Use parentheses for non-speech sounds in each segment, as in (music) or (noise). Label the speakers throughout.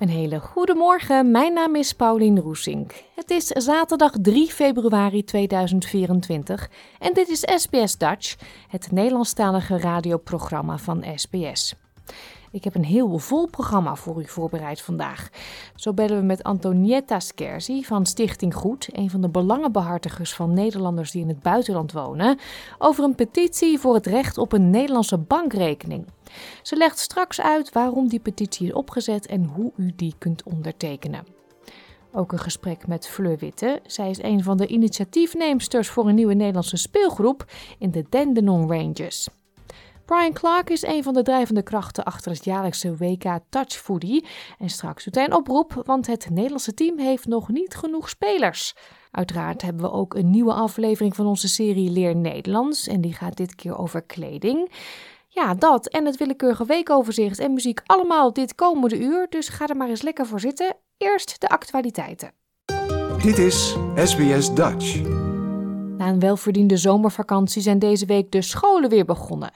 Speaker 1: Een hele goede morgen, mijn naam is Paulien Roesink. Het is zaterdag 3 februari 2024 en dit is SBS Dutch, het Nederlandstalige radioprogramma van SBS. Ik heb een heel vol programma voor u voorbereid vandaag. Zo bellen we met Antonietta Skerzi van Stichting Goed, een van de belangenbehartigers van Nederlanders die in het buitenland wonen, over een petitie voor het recht op een Nederlandse bankrekening. Ze legt straks uit waarom die petitie is opgezet en hoe u die kunt ondertekenen. Ook een gesprek met Fleur Witte. Zij is een van de initiatiefneemsters voor een nieuwe Nederlandse speelgroep in de Dandenong Ranges. Brian Clark is een van de drijvende krachten achter het jaarlijkse WK Touch Foodie. En straks doet hij een oproep, want het Nederlandse team heeft nog niet genoeg spelers. Uiteraard hebben we ook een nieuwe aflevering van onze serie Leer Nederlands. En die gaat dit keer over kleding. Ja, dat en het willekeurige weekoverzicht en muziek allemaal dit komende uur. Dus ga er maar eens lekker voor zitten. Eerst de actualiteiten.
Speaker 2: Dit is SBS Dutch.
Speaker 1: Na een welverdiende zomervakantie zijn deze week de scholen weer begonnen.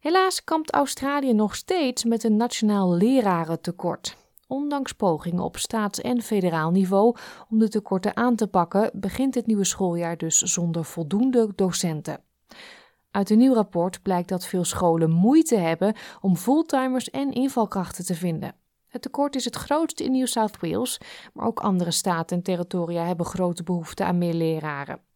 Speaker 1: Helaas kampt Australië nog steeds met een nationaal lerarentekort. Ondanks pogingen op staats- en federaal niveau om de tekorten aan te pakken, begint het nieuwe schooljaar dus zonder voldoende docenten. Uit een nieuw rapport blijkt dat veel scholen moeite hebben om fulltimers en invalkrachten te vinden. Het tekort is het grootste in New South Wales, maar ook andere staten en territoria hebben grote behoefte aan meer leraren.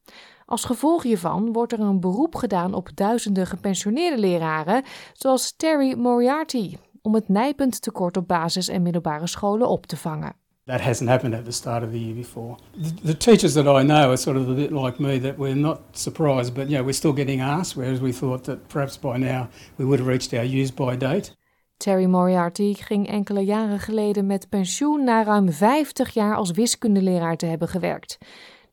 Speaker 1: Als gevolg hiervan wordt er een beroep gedaan op duizenden gepensioneerde leraren, zoals Terry Moriarty, om het nijpend tekort op basis- en middelbare scholen op te vangen.
Speaker 3: That hasn't happened at the start of the year before. The, teachers that I know are sort of a bit like me, that we're not surprised, but yeah, we're still getting asked, whereas we thought that perhaps by now we would have reached our use by date.
Speaker 1: Terry Moriarty ging enkele jaren geleden met pensioen na ruim 50 jaar als wiskundeleraar te hebben gewerkt.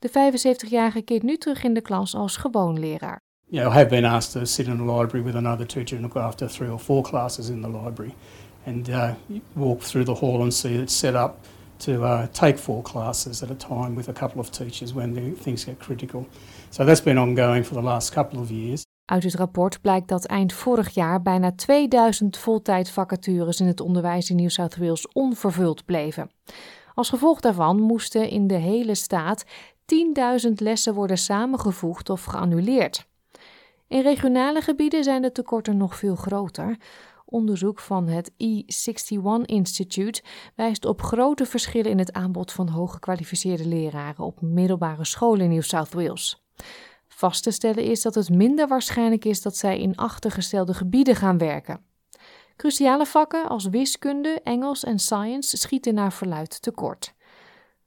Speaker 1: De 75-jarige keert nu terug in de klas als gewoon leraar.
Speaker 3: Yeah, I have been asked to sit in a library with another teacher and look after three or four classes in the library, and uh, walk through the hall and see it's set up to uh, take four classes at a time with a couple of teachers when the, things get critical. So that's been ongoing for the last couple of years.
Speaker 1: Uit het rapport blijkt dat eind vorig jaar bijna 2000 voltijdvacatures in het onderwijs in New South Wales onvervuld bleven. Als gevolg daarvan moesten in de hele staat 10.000 lessen worden samengevoegd of geannuleerd. In regionale gebieden zijn de tekorten nog veel groter. Onderzoek van het E61 Institute wijst op grote verschillen in het aanbod van hooggekwalificeerde leraren op middelbare scholen in New South Wales. Vast te stellen is dat het minder waarschijnlijk is dat zij in achtergestelde gebieden gaan werken. Cruciale vakken als wiskunde, Engels en science schieten naar verluid tekort.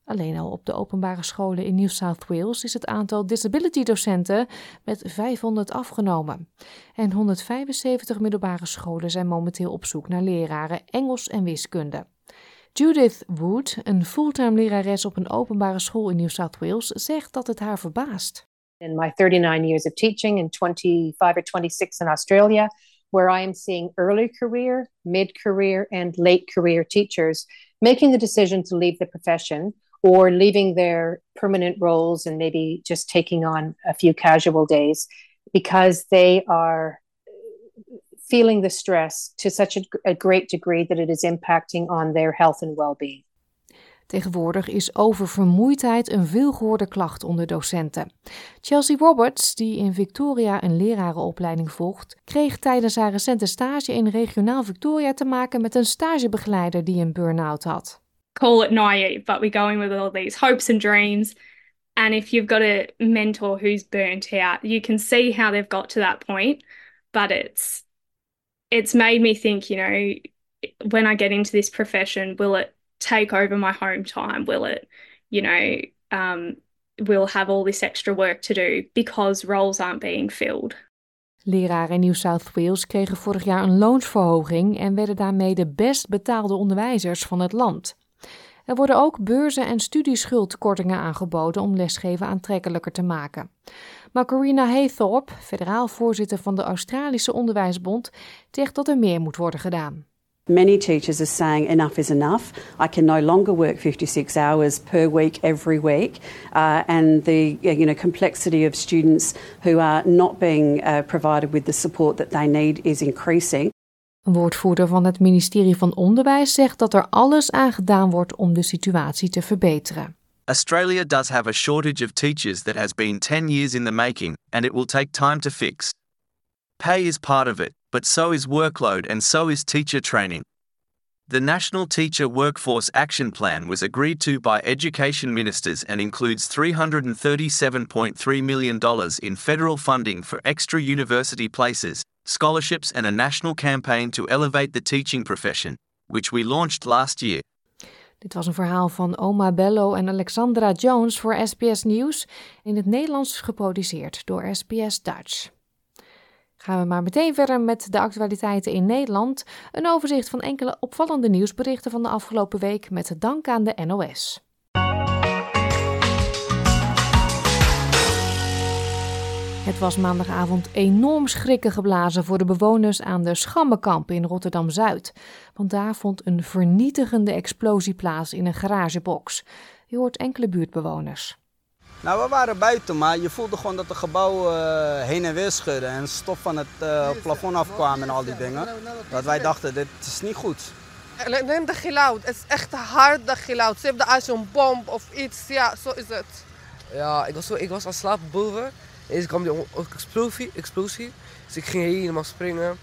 Speaker 1: Alleen al op de openbare scholen in New South Wales is het aantal disability-docenten met 500 afgenomen. En 175 middelbare scholen zijn momenteel op zoek naar leraren Engels en wiskunde. Judith Wood, een fulltime lerares op een openbare school in New South Wales, zegt dat het haar verbaast.
Speaker 4: In my 39 years of teaching and 25 or 26 in Australia, where I am seeing early career, mid career, and late career teachers making the decision to leave the profession or leaving their permanent roles and maybe just taking on a few casual days because they are feeling the stress to such a, a, great degree that it is impacting on their health and well-being.
Speaker 1: Tegenwoordig is oververmoeidheid een veelgehoorde klacht onder docenten. Chelsea Roberts, die in Victoria een lerarenopleiding volgt, kreeg tijdens haar recente stage in regionaal Victoria te maken met een stagebegeleider die een burn-out had.
Speaker 5: Call it naive, but we go in with all these hopes and dreams. And if you've got a mentor who's burnt out, you can see how they've got to that point. But it's it's made me think, you know, when I get into this profession, will it take over my home time? Will it, you know, um, will have all this extra work to do because roles aren't being filled?
Speaker 1: Leraren in New South Wales kregen vorig jaar een loonsverhoging en werden daarmee de best betaalde onderwijzers van het land. Er worden ook beurzen en studieschuldkortingen aangeboden om lesgeven aantrekkelijker te maken. Maar Corina Haythorpe, federaal voorzitter van de Australische Onderwijsbond, zegt dat er meer moet worden gedaan.
Speaker 6: Many teachers are saying enough is enough. I can no longer work 56 hours per week every week, uh, and the you know complexity of students who are not being uh, provided with the support that they need is increasing.
Speaker 1: Een woordvoerder van het ministerie van Onderwijs zegt dat er alles aan gedaan wordt om de situatie te verbeteren.
Speaker 7: Australia does have a shortage of teachers that has been 10 years in the making, and it will take time to fix. Pay is part of it, but so is workload and so is teacher training. The National Teacher Workforce Action Plan was agreed to by education ministers and includes $337.3 million in federal funding for extra university places, scholarships, and a national campaign to elevate the teaching profession, which we launched last year.
Speaker 1: Dit was een verhaal van Oma Bello en Alexandra Jones voor SBS Nieuws, in het Nederlands geproduceerd door SBS Dutch. Gaan we maar meteen verder met de actualiteiten in Nederland. Een overzicht van enkele opvallende nieuwsberichten van de afgelopen week met dank aan de NOS. Het was maandagavond enorm schrikken geblazen voor de bewoners aan de Schammekamp in Rotterdam Zuid. Want daar vond een vernietigende explosie plaats in een garagebox. Je hoort enkele buurtbewoners.
Speaker 8: Nou, we waren buiten, maar je voelde gewoon dat het gebouw uh, heen en weer schudde en stof van het uh, plafond afkwam en al die dingen. Dat wij dachten, dit is niet goed.
Speaker 9: Neem de geluid, het is echt hard de geluid. Ze hebben als een bom of iets, ja, zo is het.
Speaker 10: Ja, ik was, zo, ik was aan slapen boven. Eerst kwam die explosie, explosie, dus ik ging helemaal springen.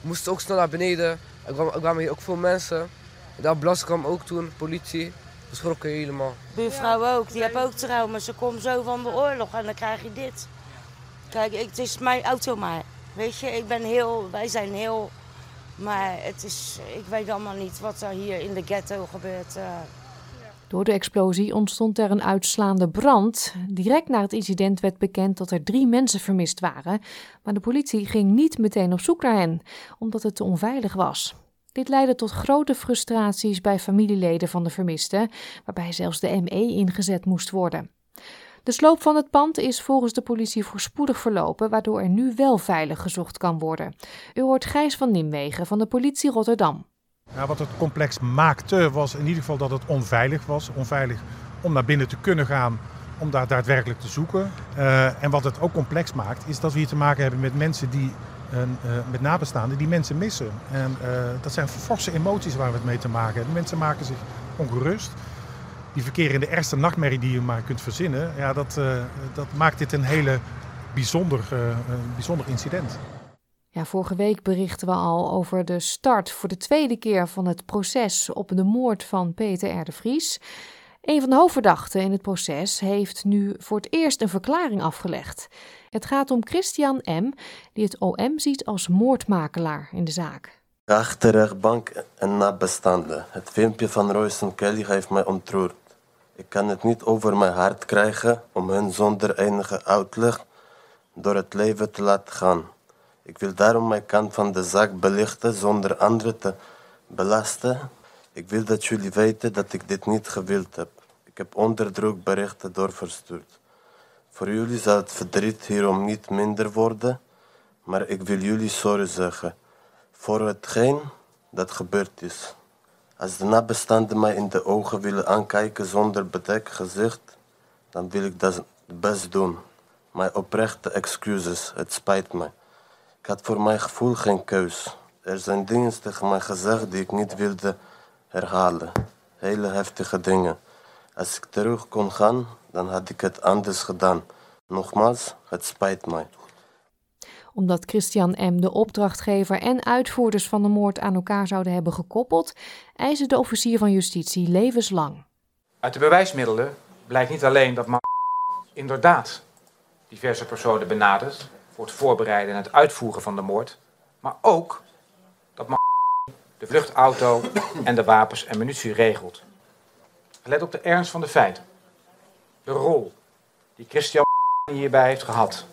Speaker 10: We moesten ook snel naar beneden. Er kwamen, er hier ook veel mensen. De ambulance kwam ook toen, politie geschrokken helemaal.
Speaker 11: Buurvrouw ook, die heeft ook trauma. Ze komt zo van de oorlog en dan krijg je dit. Kijk, het is mijn auto maar. Weet je, ik ben heel, wij zijn heel... Maar het is, ik weet allemaal niet wat er hier in de ghetto gebeurt. Uh.
Speaker 1: Door de explosie ontstond er een uitslaande brand. Direct na het incident werd bekend dat er drie mensen vermist waren. Maar de politie ging niet meteen op zoek naar hen, omdat het te onveilig was. Dit leidde tot grote frustraties bij familieleden van de vermisten, waarbij zelfs de ME ingezet moest worden. De sloop van het pand is volgens de politie voorspoedig verlopen, waardoor er nu wel veilig gezocht kan worden. U hoort Gijs van Nimwegen van de politie Rotterdam.
Speaker 12: Wat het complex maakte was in ieder geval dat het onveilig was. Onveilig om naar binnen te kunnen gaan, om daar daadwerkelijk te zoeken. Uh, en wat het ook complex maakt, is dat we hier te maken hebben met mensen die en, uh, met nabestaanden die mensen missen. En uh, dat zijn forse emoties waar we het mee te maken hebben. Mensen maken zich ongerust. Die verkeren in de ergste nachtmerrie die je maar kunt verzinnen. Ja, dat, dat maakt dit een hele bijzonder, bijzonder incident.
Speaker 1: Ja, vorige week berichten we al over de start voor de tweede keer van het proces op de moord van Peter R. de Vries. Een van de hoofdverdachten in het proces heeft nu voor het eerst een verklaring afgelegd. Het gaat om Christian M., die het OM ziet als moordmakelaar in de zaak.
Speaker 13: Achterrechtbank en nabestaanden. Het filmpje van Royce Kelly heeft mij ontroerd. Ik kan het niet over mijn hart krijgen om hen zonder enige uitleg door het leven te laten gaan. Ik wil daarom mijn kant van de zaak belichten zonder anderen te belasten. Ik wil dat jullie weten dat ik dit niet gewild heb. Ik heb onderdruk berichten doorverstuurd. Voor jullie zal het verdriet hierom niet minder worden, maar ik wil jullie sorry zeggen voor hetgeen dat gebeurd is. Als de nabestaanden mij in de ogen willen aankijken zonder bedekt gezicht, dan wil ik dat best doen. Mijn oprechte excuses, het spijt me. Ik had voor mijn gevoel geen keus. Er zijn dingen tegen mij gezegd die ik niet wilde herhalen. Hele heftige dingen. Als ik terug kon gaan, dan had ik het anders gedaan. Nogmaals, het spijt mij.
Speaker 1: Omdat Christian M. de opdrachtgever en uitvoerders van de moord aan elkaar zouden hebben gekoppeld, eisen de officier van justitie levenslang.
Speaker 14: Uit de bewijsmiddelen blijkt niet alleen dat Ma inderdaad diverse personen benadert voor het voorbereiden en het uitvoeren van de moord, maar ook dat de vluchtauto en de wapens en munitie regelt. Let op de ernst van de feiten. De rol die Christian hierbij heeft gehad.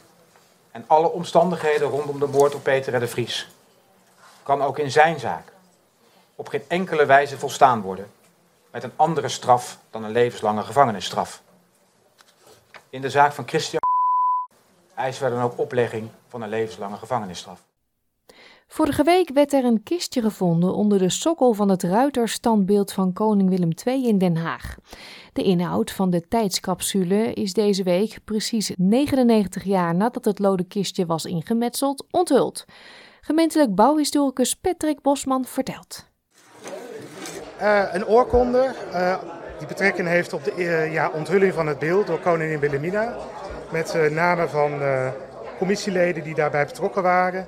Speaker 14: En alle omstandigheden rondom de moord op Peter en de Vries. Kan ook in zijn zaak op geen enkele wijze volstaan worden met een andere straf dan een levenslange gevangenisstraf. In de zaak van Christian eisen wij dan ook oplegging van een levenslange gevangenisstraf.
Speaker 1: Vorige week werd er een kistje gevonden onder de sokkel van het ruiterstandbeeld van koning Willem II in Den Haag. De inhoud van de tijdscapsule is deze week, precies 99 jaar nadat het lode kistje was ingemetseld, onthuld. Gemeentelijk bouwhistoricus Patrick Bosman vertelt.
Speaker 15: Uh, een oorkonde uh, die betrekking heeft op de uh, ja, onthulling van het beeld door koningin Wilhelmina. Met namen van commissieleden die daarbij betrokken waren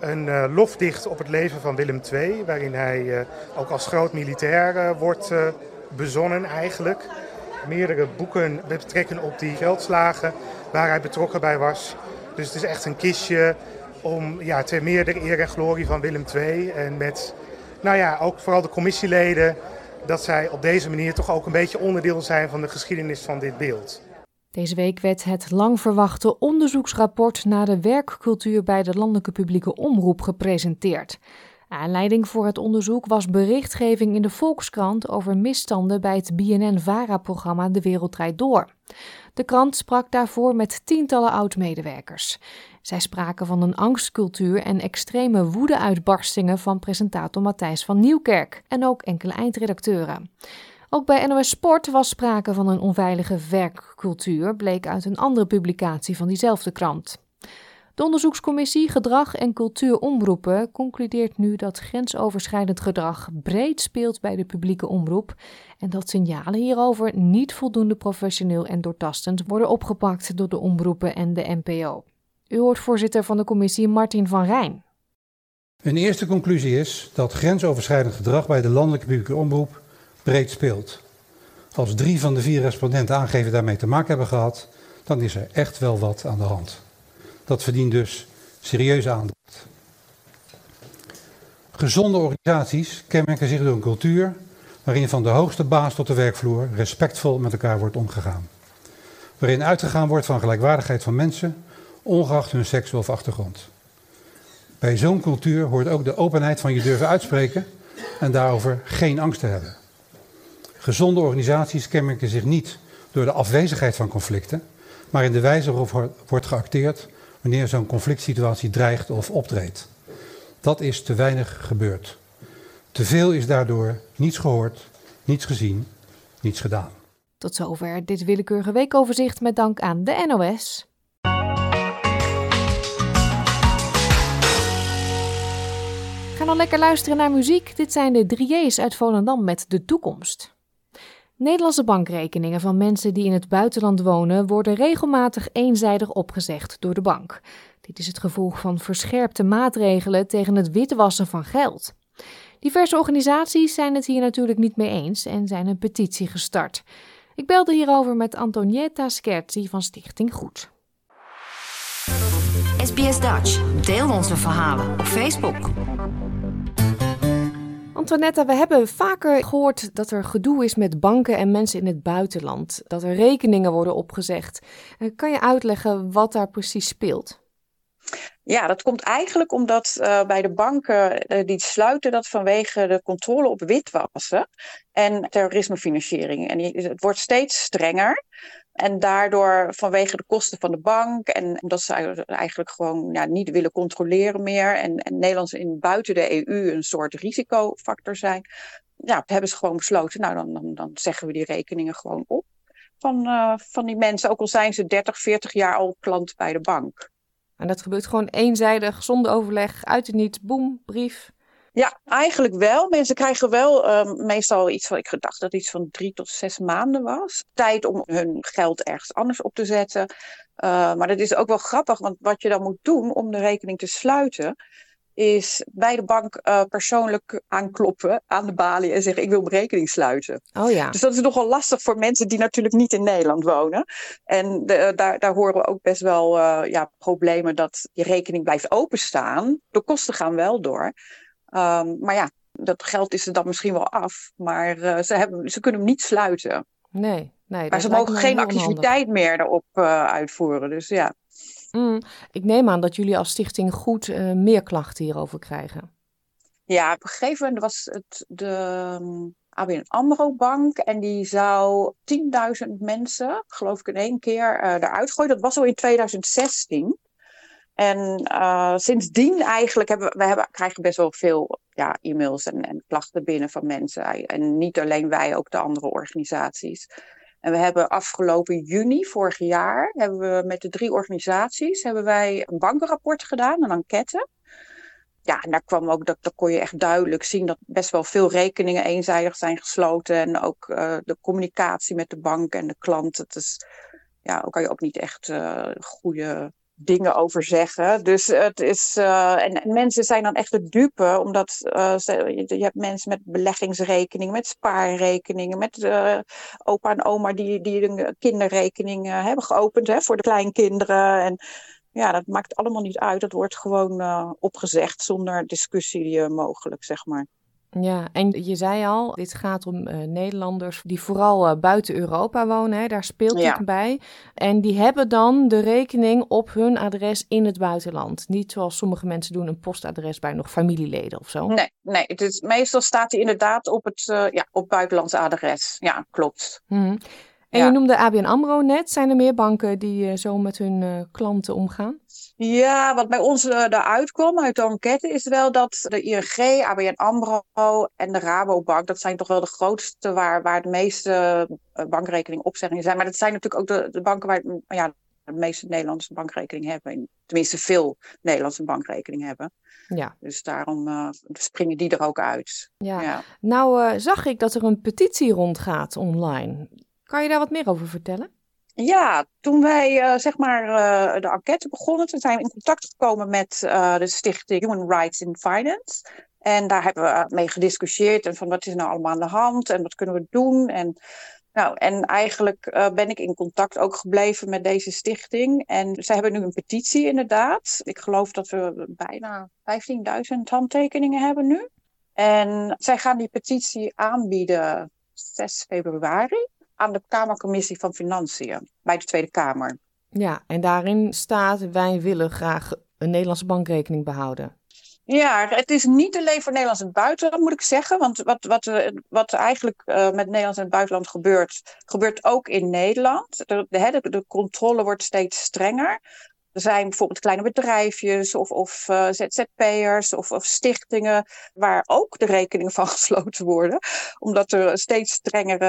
Speaker 15: een uh, lofdicht op het leven van Willem II, waarin hij ook als groot militair wordt bezonnen eigenlijk. Meerdere boeken met betrekking op die veldslagen waar hij betrokken bij was. Dus het is echt een kistje om ja, ter meerdere eer en glorie van Willem II. En met, nou ja, ook vooral de commissieleden, dat zij op deze manier toch ook een beetje onderdeel zijn van de geschiedenis van dit beeld.
Speaker 1: Deze week werd het lang verwachte onderzoeksrapport naar de werkcultuur bij de landelijke publieke omroep gepresenteerd. Aanleiding voor het onderzoek was berichtgeving in de Volkskrant over misstanden bij het BNN-VARA-programma De Wereld Draait Door. De krant sprak daarvoor met tientallen oud-medewerkers. Zij spraken van een angstcultuur en extreme woede-uitbarstingen van presentator Matthijs van Nieuwkerk en ook enkele eindredacteuren. Ook bij NOS Sport was sprake van een onveilige werkcultuur, bleek uit een andere publicatie van diezelfde krant. De onderzoekscommissie Gedrag en Cultuur Omroepen concludeert nu dat grensoverschrijdend gedrag breed speelt bij de publieke omroep en dat signalen hierover niet voldoende professioneel en doortastend worden opgepakt door de omroepen en de NPO. U hoort voorzitter van de commissie Martin van Rijn.
Speaker 16: Een eerste conclusie is dat grensoverschrijdend gedrag bij de landelijke publieke omroep breed speelt. Als drie van de vier respondenten aangeven daarmee te maken hebben gehad, dan is er echt wel wat aan de hand. Dat verdient dus serieuze aandacht. Gezonde organisaties kenmerken zich door een cultuur waarin van de hoogste baas tot de werkvloer respectvol met elkaar wordt omgegaan. Waarin uitgegaan wordt van gelijkwaardigheid van mensen, ongeacht hun seks of achtergrond. Bij zo'n cultuur hoort ook de openheid van je durven uitspreken en daarover geen angst te hebben. Gezonde organisaties kenmerken zich niet door de afwezigheid van conflicten, maar in de wijze waarop wordt geacteerd wanneer zo'n conflict situatie dreigt of optreedt. Dat is te weinig gebeurd. Te veel is daardoor niets gehoord, niets gezien, niets gedaan.
Speaker 1: Tot zover dit willekeurige weekoverzicht met dank aan de NOS. Ga dan lekker luisteren naar muziek. Dit zijn de drieërs uit Volendam met De Toekomst. Nederlandse bankrekeningen van mensen die in het buitenland wonen worden regelmatig eenzijdig opgezegd door de bank. Dit is het gevolg van verscherpte maatregelen tegen het witwassen van geld. Diverse organisaties zijn het hier natuurlijk niet mee eens en zijn een petitie gestart. Ik belde hierover met Antonietta Scherzi van Stichting Goed.
Speaker 17: SBS Dutch. Deel onze verhalen op Facebook.
Speaker 1: Antoinette, we hebben vaker gehoord dat er gedoe is met banken en mensen in het buitenland. Dat er rekeningen worden opgezegd. Eh, kan je uitleggen wat daar precies speelt?
Speaker 18: Ja, dat komt eigenlijk omdat uh, bij de banken uh, die sluiten dat vanwege de controle op witwassen en terrorismefinanciering. En het wordt steeds strenger. En daardoor vanwege de kosten van de bank en omdat ze eigenlijk gewoon ja, niet willen controleren meer en, Nederlands in buiten de EU een soort risicofactor zijn, ja, hebben ze gewoon besloten, nou dan, dan, dan zeggen we die rekeningen gewoon op van, uh, van die mensen, ook al zijn ze 30, 40 jaar al klant bij de bank.
Speaker 1: En dat gebeurt gewoon eenzijdig, zonder overleg, uit het niet, boem, brief.
Speaker 18: Ja, eigenlijk wel. Mensen krijgen wel um, meestal iets van, ik gedacht dat iets van drie tot zes maanden was. Tijd om hun geld ergens anders op te zetten. Uh, maar dat is ook wel grappig, want wat je dan moet doen om de rekening te sluiten, is bij de bank uh, persoonlijk aankloppen aan de balie en zeggen: Ik wil mijn rekening sluiten.
Speaker 1: Oh ja.
Speaker 18: Dus dat is nogal lastig voor mensen die natuurlijk niet in Nederland wonen. En de, daar, daar horen we ook best wel uh, ja, problemen dat je rekening blijft openstaan. De kosten gaan wel door. Um, maar ja, Dat geld is er dan misschien wel af, maar uh, ze, hebben, ze kunnen hem niet sluiten.
Speaker 1: Nee, nee.
Speaker 18: Maar ze mogen geen activiteit meer erop uh, uitvoeren. Dus ja.
Speaker 1: Mm, ik neem aan dat jullie als stichting goed uh, meer klachten hierover krijgen.
Speaker 18: Ja, op een gegeven moment was het de um, ABN AMRO Bank en die zou 10.000 mensen, geloof ik in één keer, eruit gooien. Dat was al in 2016. En uh, sindsdien eigenlijk hebben we hebben, krijgen best wel veel ja, e-mails en, en klachten binnen van mensen. En niet alleen wij, ook de andere organisaties. En we hebben afgelopen juni vorig jaar hebben we met de drie organisaties hebben wij een bankenrapport gedaan, een enquête. Ja, en daar kwam ook dat, daar kon je echt duidelijk zien dat best wel veel rekeningen eenzijdig zijn gesloten. En ook uh, de communicatie met de bank en de klant. Het is, ja, ook kan je ook niet echt uh, goede dingen over zeggen. Dus het is. Uh, en, en, mensen zijn dan echt de dupe, omdat ze, je, hebt mensen met beleggingsrekeningen, met spaarrekeningen, met uh, opa en oma die, die een kinderrekening hebben geopend hè, voor de kleinkinderen. En ja, dat maakt allemaal niet uit. Dat wordt gewoon opgezegd zonder discussie mogelijk, zeg maar.
Speaker 1: Ja, en je zei al, dit gaat om uh, Nederlanders die vooral uh, buiten Europa wonen. Hè, daar speelt ja. dit bij. En die hebben dan de rekening op hun adres in het buitenland. Niet zoals sommige mensen doen, een postadres bij nog familieleden of zo.
Speaker 18: Nee, nee het is, meestal staat hij inderdaad op het uh, ja, op buitenlands adres. Ja, klopt.
Speaker 1: Mm. En ja. je noemde ABN AMRO net. Zijn er meer banken die zo met hun klanten omgaan?
Speaker 18: Ja, wat bij ons uh, eruit kwam uit de enquête is wel dat de ING, ABN AMRO en de Rabobank, dat zijn toch wel de grootste waar, waar de meeste bankrekeningopzeggingen zijn. Maar dat zijn natuurlijk ook de, de banken waar ja, de meeste Nederlandse bankrekening hebben. Tenminste, veel Nederlandse bankrekening hebben.
Speaker 1: Ja.
Speaker 18: Dus daarom uh, springen die er ook uit.
Speaker 1: Ja. ja. Nou zag ik dat er een petitie rondgaat online. Kan je daar wat meer over vertellen?
Speaker 18: Ja, toen wij uh, zeg maar uh, de enquête begonnen, zijn we in contact gekomen met uh, de stichting Human Rights in Finance. En daar hebben we mee gediscussieerd en van wat is nou allemaal aan de hand en wat kunnen we doen. En, nou, en eigenlijk ben ik in contact ook gebleven met deze stichting. En zij hebben nu een petitie inderdaad. Ik geloof dat we bijna 15.000 handtekeningen hebben nu. En zij gaan die petitie aanbieden 6 februari aan de Kamercommissie van Financiën bij de Tweede Kamer.
Speaker 1: Ja, en daarin staat: wij willen graag een Nederlandse bankrekening behouden.
Speaker 18: Ja, het is niet alleen voor Nederlands en het buitenland, moet ik zeggen. Want wat, wat, wat eigenlijk uh, met Nederlands en het buitenland gebeurt, gebeurt ook in Nederland. De, de, de controle wordt steeds strenger. Er zijn bijvoorbeeld kleine bedrijfjes of, of uh, ZZP'ers of, of, stichtingen waar ook de rekeningen van (laughs) gesloten worden, omdat er steeds strengere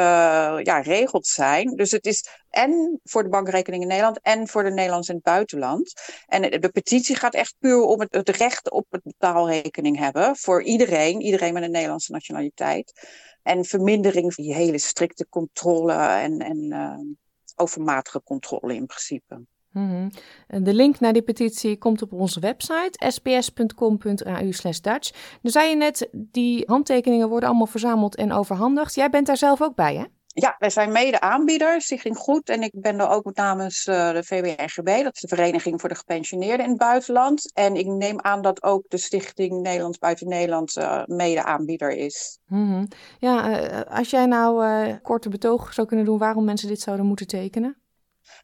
Speaker 18: ja, regels zijn. Dus het is en voor de bankrekening in Nederland en voor de Nederlands in het buitenland. En de petitie gaat echt puur om het, recht op het betaalrekening hebben voor iedereen, iedereen met een Nederlandse nationaliteit. En vermindering van die hele strikte controle en, en uh, overmatige controle in principe.
Speaker 1: Mm -hmm. De link naar die petitie komt op onze website sps.com.au Dutch. Nu zei je net, die handtekeningen worden allemaal verzameld en overhandigd. Jij bent daar zelf ook bij, hè?
Speaker 18: Ja, wij zijn mede aanbieder, Stichting Goed. En ik ben er ook namens uh, de VWRGB, dat is de Vereniging voor de Gepensioneerden in het Buitenland. En ik neem aan dat ook de Stichting Nederlands Buiten Nederland uh, mede aanbieder is.
Speaker 1: Mm -hmm. Ja, uh, als jij nou korte betoog zou kunnen doen waarom mensen dit zouden moeten tekenen?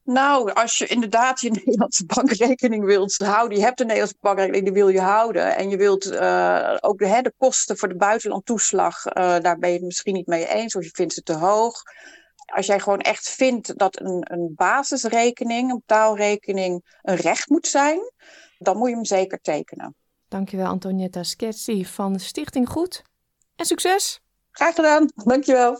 Speaker 18: Nou, als je inderdaad je (laughs) Nederlandse bankrekening wilt houden, je hebt een Nederlandse bankrekening, die wil je houden. En je wilt uh, ook de, hè, de kosten voor de buitenlandtoeslag, uh, daar ben je het misschien niet mee eens, of je vindt ze te hoog. Als jij gewoon echt vindt dat een, een basisrekening, een betaalrekening, een recht moet zijn, dan moet je hem zeker tekenen.
Speaker 1: Dankjewel, Antonietta Sketsi van Stichting Goed. En succes!
Speaker 18: Graag gedaan, dankjewel.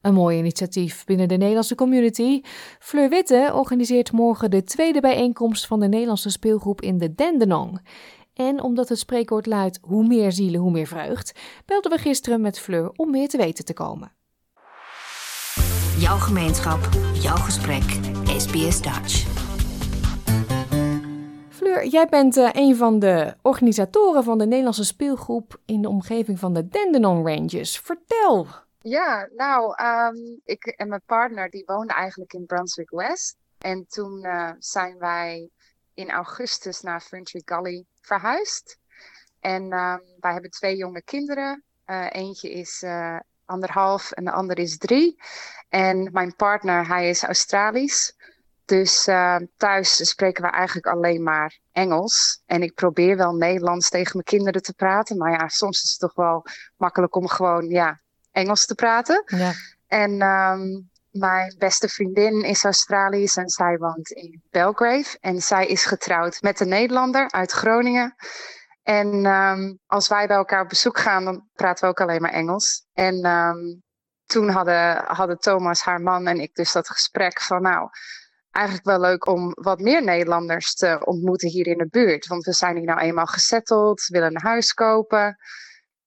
Speaker 1: Een mooi initiatief binnen de Nederlandse community. Fleur Witte organiseert morgen de tweede bijeenkomst van de Nederlandse speelgroep in de Dendenong. En omdat het spreekwoord luidt: hoe meer zielen, hoe meer vreugd, belden we gisteren met Fleur om meer te weten te komen.
Speaker 17: Jouw gemeenschap, jouw gesprek, SBS Dutch.
Speaker 1: Fleur, jij bent uh, een van de organisatoren van de Nederlandse speelgroep in de omgeving van de Dandenong Ranges. Vertel.
Speaker 19: Ja, nou, um, ik en mijn partner die woonden eigenlijk in Brunswick West. En toen uh, zijn wij in augustus naar Ferntree Gully verhuisd. En ehm, wij hebben twee jonge kinderen. Uh, eentje is uh, anderhalf en de ander is drie. En mijn partner, hij is Australisch. Dus thuis spreken we eigenlijk alleen maar Engels. En ik probeer wel Nederlands tegen mijn kinderen te praten. Maar ja, soms is het toch wel makkelijk om gewoon ja, Engels te praten.
Speaker 1: Ja.
Speaker 19: En um, mijn beste vriendin is Australisch en zij woont in Belgrave. En zij is getrouwd met een Nederlander uit Groningen. En um, als wij bij elkaar op bezoek gaan, dan praten we ook alleen maar Engels. En um, toen hadden, hadden Thomas, haar man en ik dus dat gesprek van nou, eigenlijk wel leuk om wat meer Nederlanders te ontmoeten hier in de buurt. Want we zijn hier nou eenmaal gesetteld, willen een huis kopen.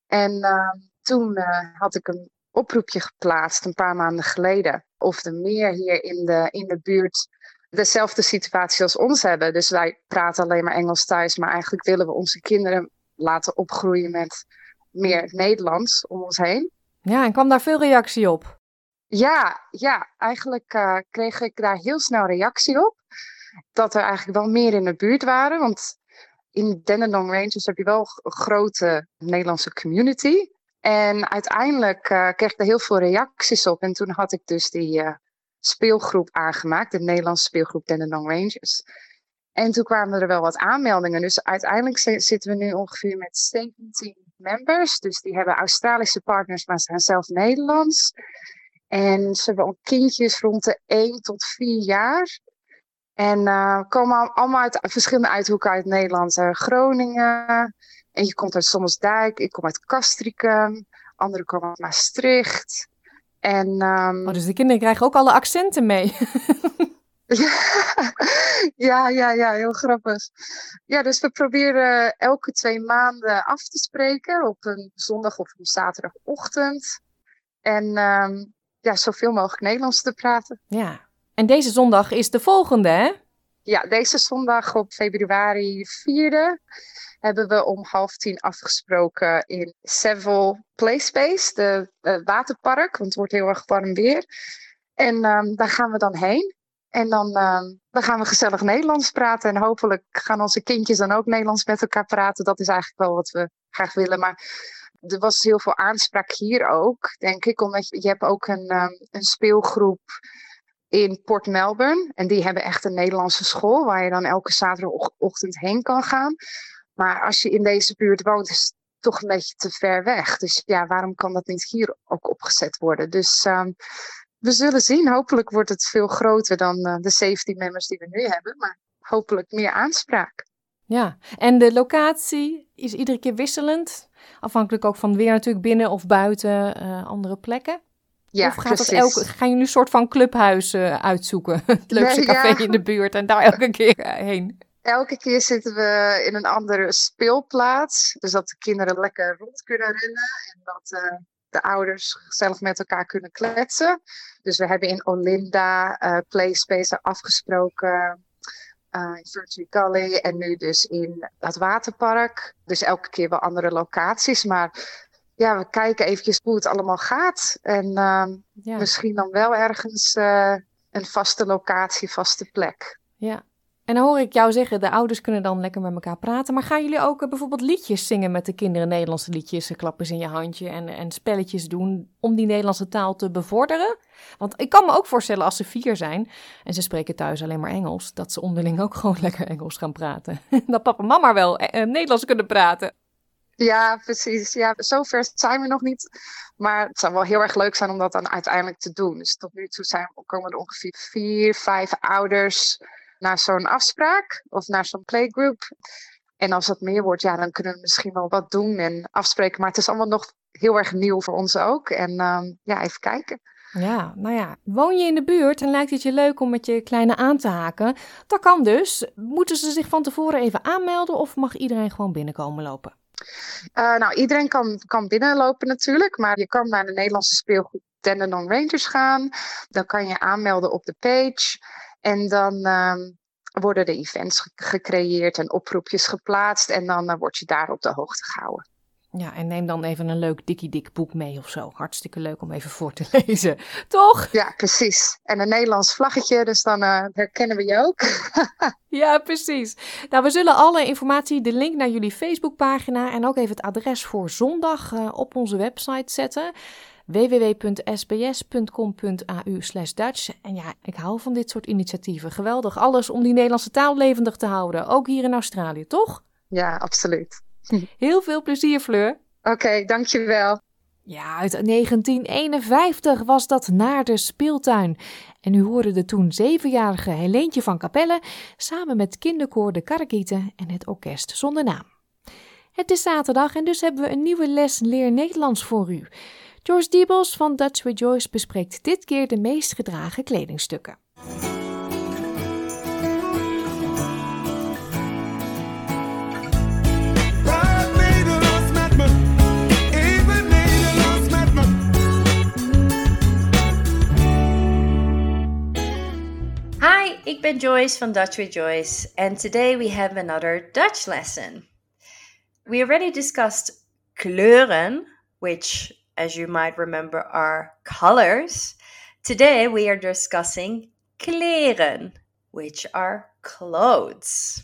Speaker 19: En uh, toen uh, had ik een oproepje geplaatst een paar maanden geleden. Of er meer hier in de, in de buurt dezelfde situatie als ons hebben. Dus wij praten alleen maar Engels thuis, maar eigenlijk willen we onze kinderen laten opgroeien met meer Nederlands om ons heen.
Speaker 1: Ja, en kwam daar veel reactie op?
Speaker 19: Ja, ja eigenlijk uh, kreeg ik daar heel snel reactie op. Dat er eigenlijk wel meer in de buurt waren. Want in Dandenong Rangers heb je wel een grote Nederlandse community. En uiteindelijk uh, kreeg ik er heel veel reacties op. En toen had ik dus die uh, speelgroep aangemaakt, de Nederlandse speelgroep Dandenong Rangers. En toen kwamen er wel wat aanmeldingen. Dus uiteindelijk zitten we nu ongeveer met 17 members. Dus die hebben Australische partners, maar zijn zelf Nederlands. En ze hebben al kindjes rond de 1 tot 4 jaar. En uh, komen allemaal uit verschillende uithoeken uit Nederland. Groningen. En je komt uit Sommersdijk. Ik kom uit Castricum. Anderen komen uit Maastricht. En, um...
Speaker 1: oh, dus de kinderen krijgen ook alle accenten mee. (laughs)
Speaker 19: ja, ja, ja, heel grappig. Ja, dus we proberen elke twee maanden af te spreken op een zondag of een zaterdagochtend. En um, ja, zoveel mogelijk Nederlands te praten.
Speaker 1: Ja, en deze zondag is de volgende, hè?
Speaker 19: Ja, deze zondag op februari 4e hebben we om half tien afgesproken in Seville Playspace, de uh, waterpark, want het wordt heel erg warm weer. En um, daar gaan we dan heen. En dan, um, dan gaan we gezellig Nederlands praten. En hopelijk gaan onze kindjes dan ook Nederlands met elkaar praten. Dat is eigenlijk wel wat we graag willen. Maar er was heel veel aanspraak hier ook, denk ik. Omdat je, je hebt ook een, um, een speelgroep in Port Melbourne. En die hebben echt een Nederlandse school waar je dan elke zaterdagochtend heen kan gaan. Maar als je in deze buurt woont, is het toch een beetje te ver weg. Dus ja, waarom kan dat niet hier ook opgezet worden? Dus um, we zullen zien. Hopelijk wordt het veel groter dan uh, de 17 members die we nu hebben. Maar hopelijk meer aanspraak.
Speaker 1: Ja, en de locatie is iedere keer wisselend. Afhankelijk ook van weer natuurlijk binnen of buiten uh, andere plekken.
Speaker 19: Ja,
Speaker 1: of gaat
Speaker 19: precies.
Speaker 1: dat elke, gaan jullie een soort van clubhuis uh, uitzoeken? (laughs) Het leukste
Speaker 19: Nee,
Speaker 1: café
Speaker 19: ja.
Speaker 1: in de buurt en daar elke keer heen.
Speaker 19: Elke keer zitten we in een andere speelplaats. Dus dat de kinderen lekker rond kunnen rennen. En dat uh, de ouders zelf met elkaar kunnen kletsen. Dus we hebben in Olinda uh, Playspace afgesproken. Uh, in Virtue Gully en nu dus in het waterpark. Dus elke keer wel andere locaties. Maar ja, we kijken eventjes hoe het allemaal gaat. En uh,
Speaker 1: Ja.
Speaker 19: misschien dan wel ergens uh, een vaste locatie, vaste plek.
Speaker 1: Ja. En dan hoor ik jou zeggen, de ouders kunnen dan lekker met elkaar praten. Maar gaan jullie ook eh, bijvoorbeeld liedjes zingen met de kinderen? Nederlandse liedjes, eh, klappen ze in je handje en, en spelletjes doen om die Nederlandse taal te bevorderen? Want ik kan me ook voorstellen als ze vier zijn en ze spreken thuis alleen maar Engels, dat ze onderling ook gewoon (laughs) lekker Engels gaan praten. (laughs) dat papa en mama wel eh, eh, Nederlands kunnen praten.
Speaker 19: Ja, precies. Ja, zover zijn we nog niet. Maar het zou wel heel erg leuk zijn om dat dan uiteindelijk te doen. Dus tot nu toe zijn, komen er ongeveer vier, vijf ouders naar zo'n afspraak of naar zo'n playgroup. En als dat meer wordt, ja, dan kunnen we misschien wel wat doen en afspreken. Maar het is allemaal nog heel erg nieuw voor ons ook. En um, ja, even kijken.
Speaker 1: Ja, nou ja, woon je in de buurt en lijkt het je leuk om met je kleine aan te haken? Dat kan dus. Moeten ze zich van tevoren even aanmelden of mag iedereen gewoon binnenkomen lopen?
Speaker 19: Uh, nou, iedereen kan, kan binnenlopen natuurlijk, maar je kan naar de Nederlandse speelgroep Dandenong Rangers gaan. Dan kan je aanmelden op de page. En dan um, worden de events ge gecreëerd en oproepjes geplaatst. En dan uh, word je daar op de hoogte gehouden.
Speaker 1: Ja, en neem dan even een leuk dikkie dik boek mee of zo. Hartstikke leuk om even voor te (laughs) lezen, toch?
Speaker 19: Ja, precies. En een Nederlands vlaggetje, dus dan uh, herkennen we je ook. (laughs)
Speaker 1: ja, precies. Nou, we zullen alle informatie, de link naar jullie Facebookpagina en ook even het adres voor zondag uh, op onze website zetten www.sbs.com.au Dutch. En ja, ik hou van dit soort initiatieven. Geweldig. Alles om die Nederlandse taal levendig te houden. Ook hier in Australië, toch?
Speaker 19: Ja, absoluut. (laughs)
Speaker 1: Heel veel plezier, Fleur.
Speaker 19: Oké, dankjewel.
Speaker 1: Ja, uit 1951 was dat naar de speeltuin. En u hoorde de toen zevenjarige Helentje van Capelle samen met kinderkoor De Karakieten en het orkest zonder naam. Het is zaterdag en dus hebben we een nieuwe les Leer Nederlands voor u. George Diebels van Dutch Rejoice bespreekt dit keer de meest gedragen kledingstukken.
Speaker 20: Ik ben Joyce van Dutch with Joyce, and today we have another Dutch lesson. We already discussed kleuren, which, as you might remember, are colors. Today we are discussing kleren, which are clothes.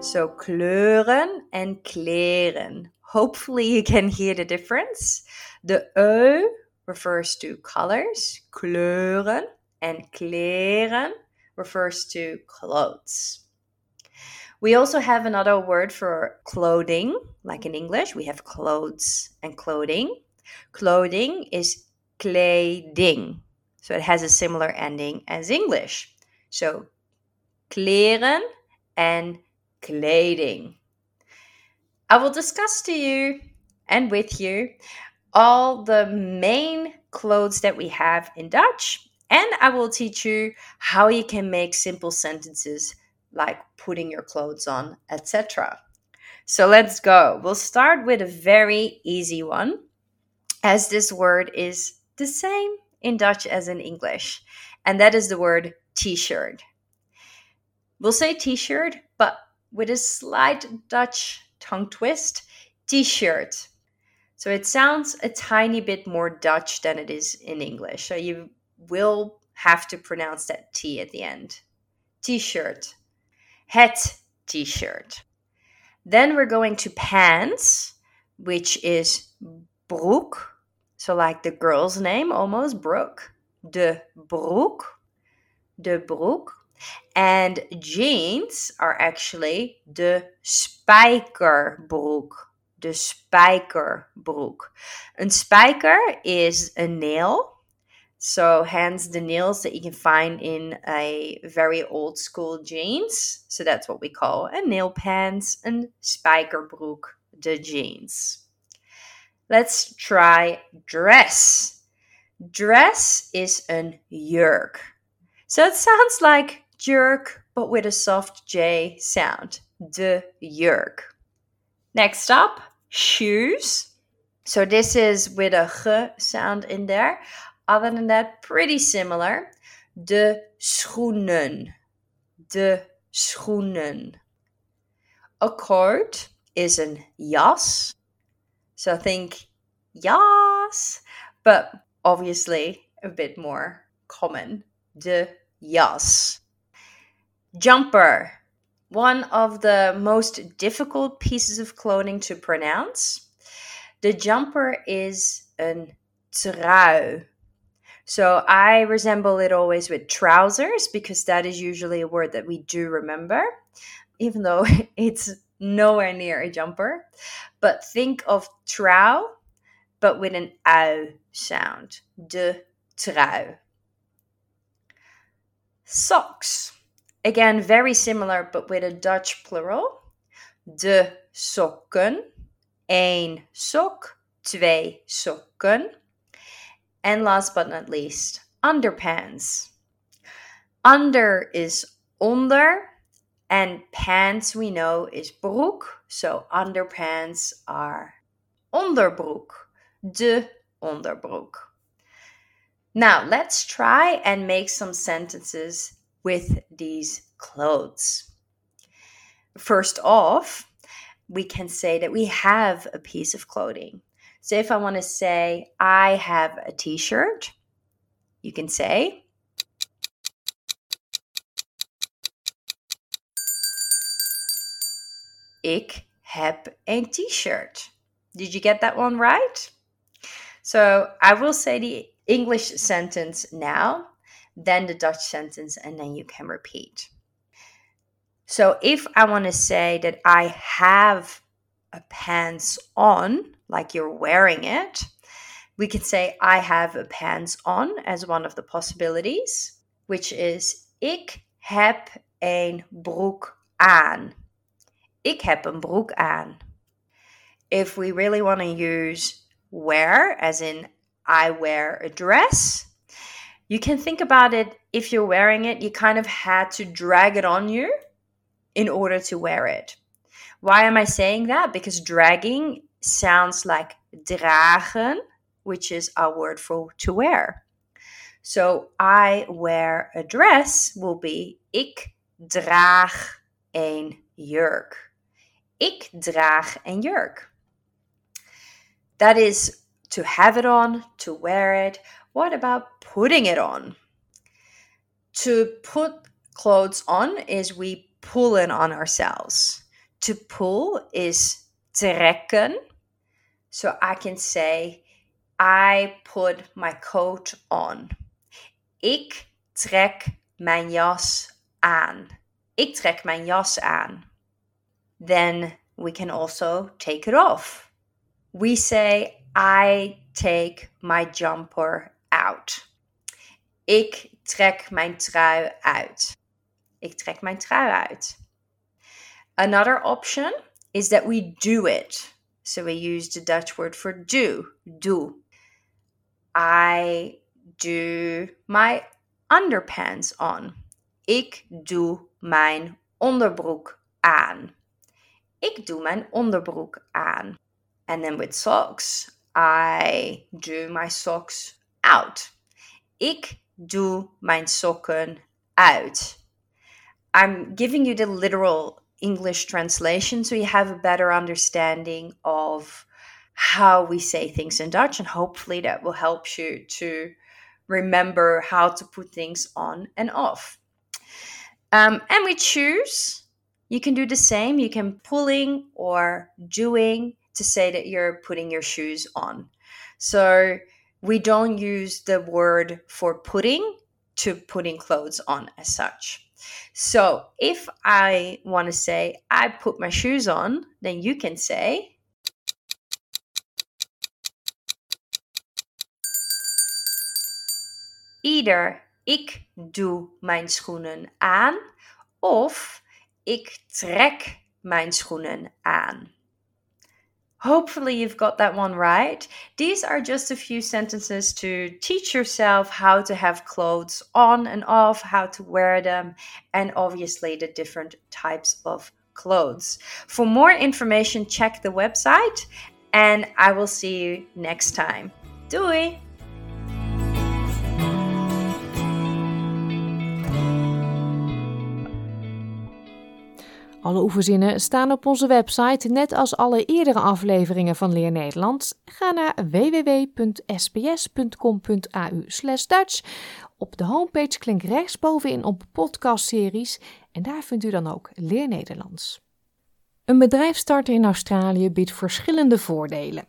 Speaker 20: So kleuren and kleren. Hopefully you can hear the difference. The ö refers to colors, kleuren, and kleren refers to clothes. We also have another word for clothing, like in English, we have clothes and clothing. Clothing is kleding, so it has a similar ending as English. So kleren and kleding. I will discuss to you and with you all the main clothes that we have in Dutch, and I will teach you how you can make simple sentences like putting your clothes on, etc. So let's go. We'll start with a very easy one, as this word is the same in Dutch as in English, and that is the word t shirt. We'll say t shirt, but with a slight Dutch tongue twist t shirt. So it sounds a tiny bit more Dutch than it is in English. So you will have to pronounce that T at the end. T shirt. Het t shirt. Then we're going to pants, which is broek. So, like the girl's name almost, Brooke. De broek. De broek. And jeans are actually de spijkerbroek de spijkerbroek. Een spijker is a nail. So, hence the nails that you can find in a very old school jeans. So, that's what we call a nail pants and spijkerbroek, the jeans. Let's try dress. Dress is an jurk. So, it sounds like jerk, but with a soft J sound. De jurk. Next up, shoes. So this is with a g sound in there. Other than that, pretty similar. De schoenen. De schoenen. A coat is een jas. So think jas, but obviously a bit more common. De jas. Jumper one of the most difficult pieces of clothing to pronounce. The jumper is an trui. So I resemble it always with trousers because that is usually a word that we do remember, even though (laughs) it's nowhere near a jumper. But think of trou, but with an au sound. De trui. Socks. Again, very similar, but with a Dutch plural. De sokken. Eén sok. Twee sokken. And last but not least, underpants. Under is onder, and pants we know is broek. So underpants are onderbroek. De onderbroek. Now let's try and make some sentences with these clothes. first off, we can say that we have a piece of clothing. So if I want to say, I have a t shirt, you can say, Ik heb een t-shirt. Did you get that one right? So I will say the English sentence now, then the Dutch sentence, and then you can repeat. So if I want to say that I have a pants on, like you're wearing it, we can say I have a pants on as one of the possibilities, which is ik heb een broek aan. Ik heb een broek aan. If we really want to use wear, as in I wear a dress, you can think about it if you're wearing it, you kind of had to drag it on you in order to wear it. Why am I saying that? Because dragging sounds like dragen, which is our word for to wear. So I wear a dress will be ik draag een jurk. Ik draag een jurk. That is to have it on, to wear it. What about putting it on? To put clothes on is we pull in on ourselves. To pull is trekken. So I can say, I put my coat on. Ik trek mijn jas aan. Ik trek mijn jas aan. Then we can also take it off. We say, I take my jumper out. Ik trek mijn trui uit. Ik trek mijn trui uit. Another option is that we do it. So we use the Dutch word for do. Do. I do my underpants on. Ik doe mijn onderbroek aan. Ik doe mijn onderbroek aan. And then with socks, I do my socks out. Ik doe mijn sokken uit. I'm giving you the literal English translation so you have a better understanding of how we say things in Dutch, and hopefully that will help you to remember how to put things on and off. Um, and we choose. You can do the same. You can pulling or doing to say that you're putting your shoes on. So we don't use the word for putting to putting clothes on as such. So if I want to say, I put my shoes on, then you can say, Either ik doe mijn schoenen aan of ik trek mijn schoenen aan. Hopefully, you've got that one right. These are just a few sentences to teach yourself how to have clothes on and off, how to wear them, and obviously the different types of clothes. For more information, check the website, and I will see you next time. Doei!
Speaker 1: Alle oefenzinnen staan op onze website, net als alle eerdere afleveringen van Leer Nederlands. Ga naar www.sbs.com.au Dutch. Op de homepage klink rechtsbovenin op podcastseries en daar vindt u dan ook Leer Nederlands. Een bedrijf starten in Australië biedt verschillende voordelen.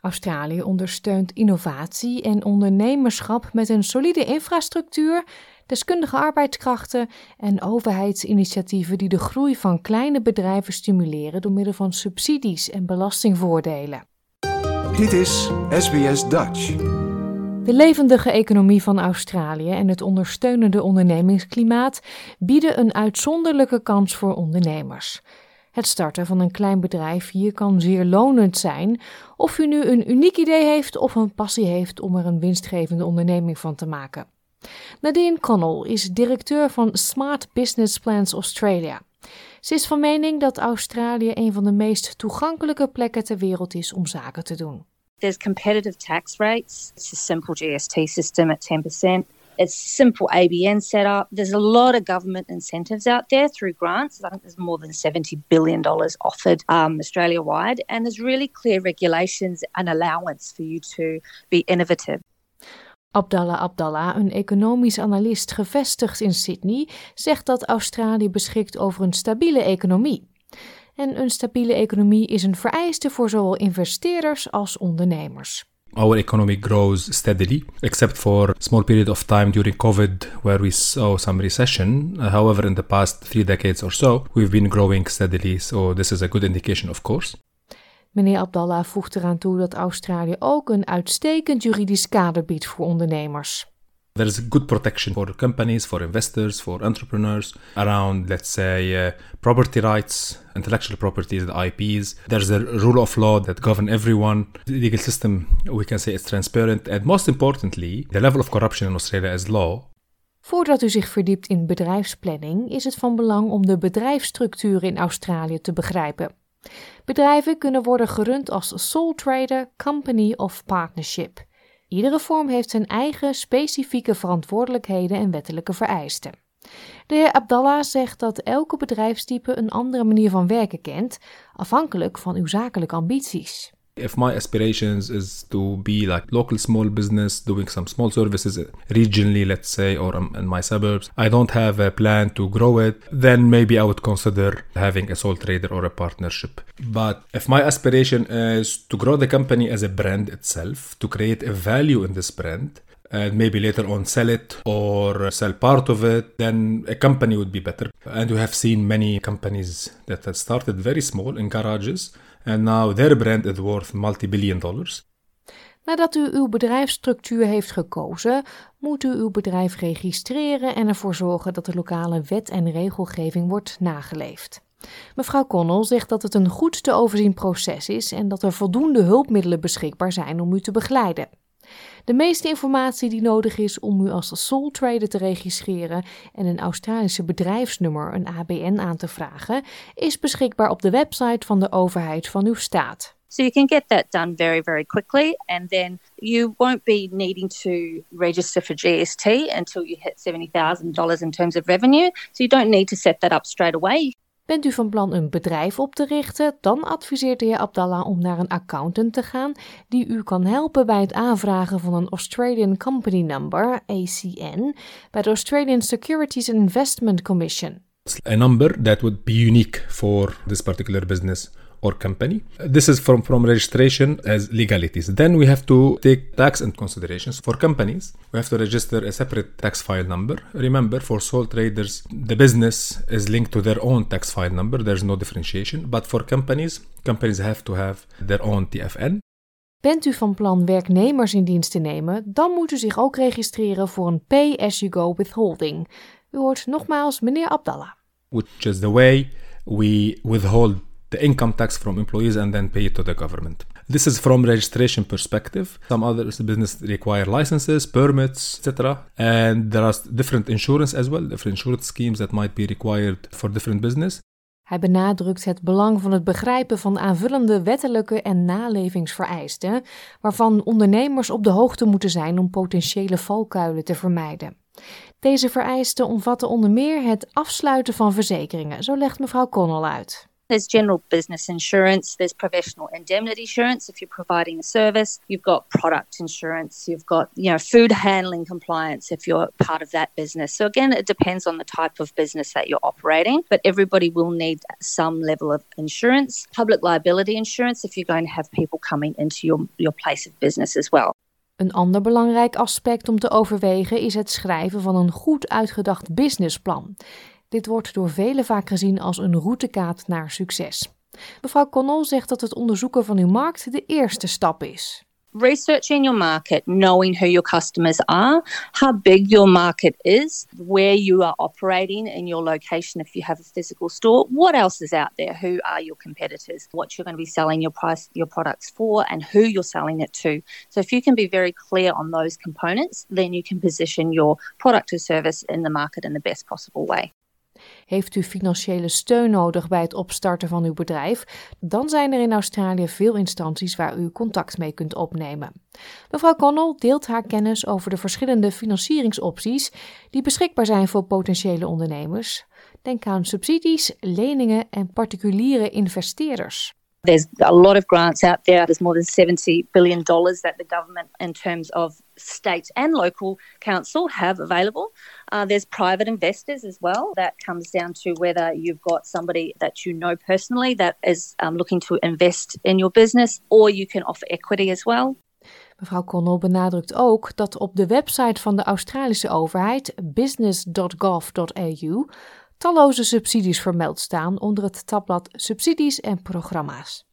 Speaker 1: Australië ondersteunt innovatie en ondernemerschap met een solide infrastructuur deskundige arbeidskrachten en overheidsinitiatieven die de groei van kleine bedrijven stimuleren door middel van subsidies en belastingvoordelen.
Speaker 2: Dit is SBS Dutch.
Speaker 1: De levendige economie van Australië en het ondersteunende ondernemingsklimaat bieden een uitzonderlijke kans voor ondernemers. Het starten van een klein bedrijf hier kan zeer lonend zijn, of u nu een uniek idee heeft of een passie heeft om er een winstgevende onderneming van te maken. Nadine Connell is directeur van Smart Business Plans Australia. Ze is van mening dat Australië een van de meest toegankelijke plekken ter wereld is om zaken te doen.
Speaker 21: There's competitive tax rates. It's a simple GST system at 10%. It's simple ABN setup. There's a lot of government incentives out there through grants. I think there's more than $70 billion offered um, Australia wide. And there's really clear regulations and allowance for you to be innovative.
Speaker 1: Abdallah Abdallah, een economisch analist gevestigd in Sydney, zegt dat Australië beschikt over een stabiele economie. En een stabiele economie is een vereiste voor zowel investeerders als ondernemers.
Speaker 22: Our economy grows steadily, except for a small period of time during COVID where we saw some recession. however, in the past three decades or so, we've been growing steadily, so this is a good indication, of course.
Speaker 1: Meneer Abdallah voegt eraan toe dat Australië ook een uitstekend juridisch kader biedt voor ondernemers.
Speaker 22: There is good protection for companies, for investors, for entrepreneurs around, let's say, uh, property rights, intellectual property, the IPs. There's a rule of law that govern everyone. The legal system, we can say, is transparent. And most importantly, the level of corruption in Australia is low.
Speaker 1: Voordat u zich verdiept in bedrijfsplanning, is het van belang om de bedrijfsstructuur in Australië te begrijpen. Bedrijven kunnen worden gerund als sole trader, company of partnership. Iedere vorm heeft zijn eigen specifieke verantwoordelijkheden en wettelijke vereisten. De heer Abdallah zegt dat elke bedrijfstype een andere manier van werken kent, afhankelijk van uw zakelijke ambities.
Speaker 22: If my aspirations is to be like local small business doing some small services regionally, let's say, or um, in my suburbs, I don't have a plan to grow it, then maybe I would consider having a sole trader or a partnership. But if my aspiration is to grow the company as a brand itself, to create a value in this brand, and maybe later on sell it or sell part of it, then a company would be better. And we have seen many companies that have started very small in garages and now their brand is worth multi-billion dollars.
Speaker 1: Nadat u uw bedrijfsstructuur heeft gekozen, moet u uw bedrijf registreren en ervoor zorgen dat de lokale wet en regelgeving wordt nageleefd. Mevrouw Connell zegt dat het een goed te overzien proces is en dat er voldoende hulpmiddelen beschikbaar zijn om u te begeleiden. De meeste informatie die nodig is om u als sole trader te registreren en een Australische bedrijfsnummer, een ABN, aan te vragen, is beschikbaar op de website van de overheid van uw staat.
Speaker 21: So you can get that done very, very quickly, and then you won't be needing to register for GST until you hit $70,000 in terms of revenue. So you don't need to set that up straight away.
Speaker 1: Bent u van plan een bedrijf op te richten, dan adviseert de heer Abdallah om naar een accountant te gaan die u kan helpen bij het aanvragen van een Australian Company Number, ACN, bij de Australian Securities and Investment Commission.
Speaker 22: A number that would be unique for this particular business or company. This is from, from registration as legalities. Then we have to take tax into considerations. For companies, we have to register a separate tax file number. Remember, for sole traders, the business is linked to their own tax file number. There's no differentiation. But for companies, companies have to have their own TFN.
Speaker 1: Bent u van plan werknemers in dienst te nemen, dan moet u zich ook registreren voor een pay-as-you-go withholding. U hoort nogmaals meneer Abdallah.
Speaker 22: Which is the way we withhold the income tax from employees and then pay it to the government. This is from registration perspective. Some other business require licenses, permits, etc. And there are different insurance as well, different insurance schemes that might be required for different business.
Speaker 1: Hij benadrukt het belang van het begrijpen van aanvullende wettelijke en nalevingsvereisten, waarvan ondernemers op de hoogte moeten zijn om potentiële valkuilen te vermijden. Deze vereisten omvatten onder meer het afsluiten van verzekeringen, zo legt mevrouw Connell uit.
Speaker 21: There's general business insurance, there's professional indemnity insurance if you're providing a service, you've got product insurance, you've got, you know, food handling compliance if you're part of that business. So again, it depends on the type of business that you're operating, but everybody will need some level of insurance. Public liability insurance if you're going to have people coming into your, your place of business as well.
Speaker 1: Een ander belangrijk aspect om te overwegen is het schrijven van een goed uitgedacht businessplan. Dit wordt door velen vaak gezien als een routekaart naar succes. Mevrouw Connell zegt dat het onderzoeken van uw markt de eerste stap is.
Speaker 21: Researching your market, knowing who your customers are, how big your market is, where you are operating in your location if you have a physical store, what else is out there, who are your competitors, what you're going to be selling your price your products for and who you're selling it to. So if you can be very clear on those components, then you can position your product or service in the market in the best possible way.
Speaker 1: Heeft u financiële steun nodig bij het opstarten van uw bedrijf? Dan zijn er in Australië veel instanties waar u contact mee kunt opnemen. Mevrouw Connell deelt haar kennis over de verschillende financieringsopties die beschikbaar zijn voor potentiële ondernemers. Denk aan subsidies, leningen en particuliere investeerders.
Speaker 21: There's a lot of grants out there. There's more than $70 billion that the government, in terms of state and local council, have available. Uh, there's private investors as well. That comes down to whether you've got somebody that you know personally that is um, looking to invest in your business, or you can offer equity as well.
Speaker 1: Mevrouw Connell benadrukt ook dat op de website van de Australische overheid, business.gov.au, talloze subsidies vermeld staan onder het tabblad Subsidies en programma's.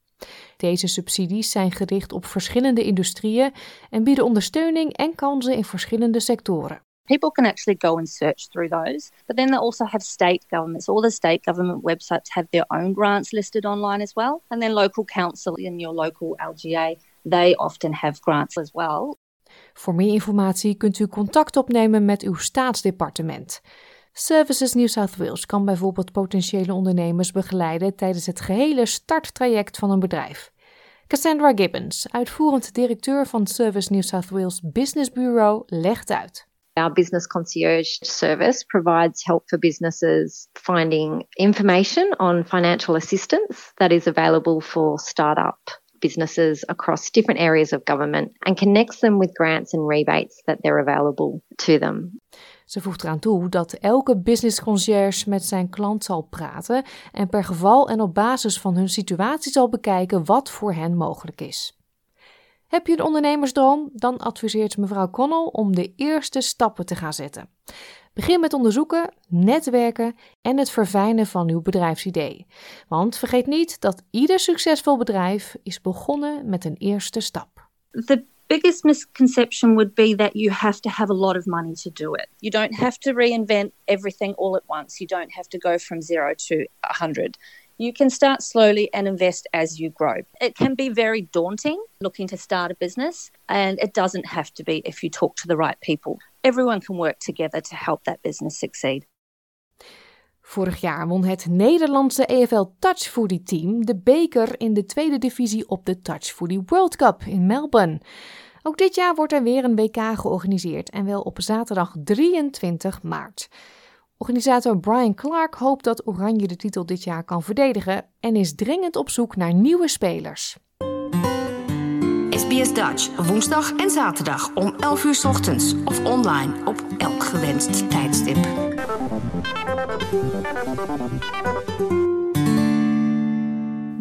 Speaker 1: Deze subsidies zijn gericht op verschillende industrieën en bieden ondersteuning en kansen in verschillende sectoren.
Speaker 21: People can actually go and search through those, but then they also have state governments. All the state government websites have their own grants listed online as well, and then local council in your local LGA, they often have grants as well.
Speaker 1: Voor meer informatie kunt u contact opnemen met uw staatsdepartement. Services New South Wales kan bijvoorbeeld potentiële ondernemers begeleiden tijdens het gehele starttraject van een bedrijf. Cassandra Gibbons, uitvoerend directeur van Service New South Wales Business Bureau, legt uit.
Speaker 23: Our business concierge service provides help for businesses finding information on financial assistance that is available for startup businesses across different areas of government and connects them with grants and rebates that they're available to them.
Speaker 1: Ze voegt eraan toe dat elke business concierge met zijn klant zal praten en per geval en op basis van hun situatie zal bekijken wat voor hen mogelijk is. Heb je een ondernemersdroom? Dan adviseert mevrouw Connell om de eerste stappen te gaan zetten. Begin met onderzoeken, netwerken en het verfijnen van uw bedrijfsidee. Want vergeet niet dat ieder succesvol bedrijf is begonnen met een eerste stap.
Speaker 21: Biggest misconception would be that you have to have a lot of money to do it. You don't have to reinvent everything all at once. You don't have to go from zero to 100. You can start slowly and invest as you grow. It can be very daunting looking to start a business, and it doesn't have to be if you talk to the right people. Everyone can work together to help that business succeed.
Speaker 1: Vorig jaar won het Nederlandse EFL Touch Foodie team de beker in de tweede divisie op de Touch Foodie World Cup in Melbourne. Ook dit jaar wordt er weer een WK georganiseerd en wel op zaterdag 23 maart. Organisator Brian Clark hoopt dat Oranje de titel dit jaar kan verdedigen en is dringend op zoek naar nieuwe spelers.
Speaker 17: SBS Dutch, woensdag en zaterdag om 11 uur ochtends of online op elk gewenst tijdstip.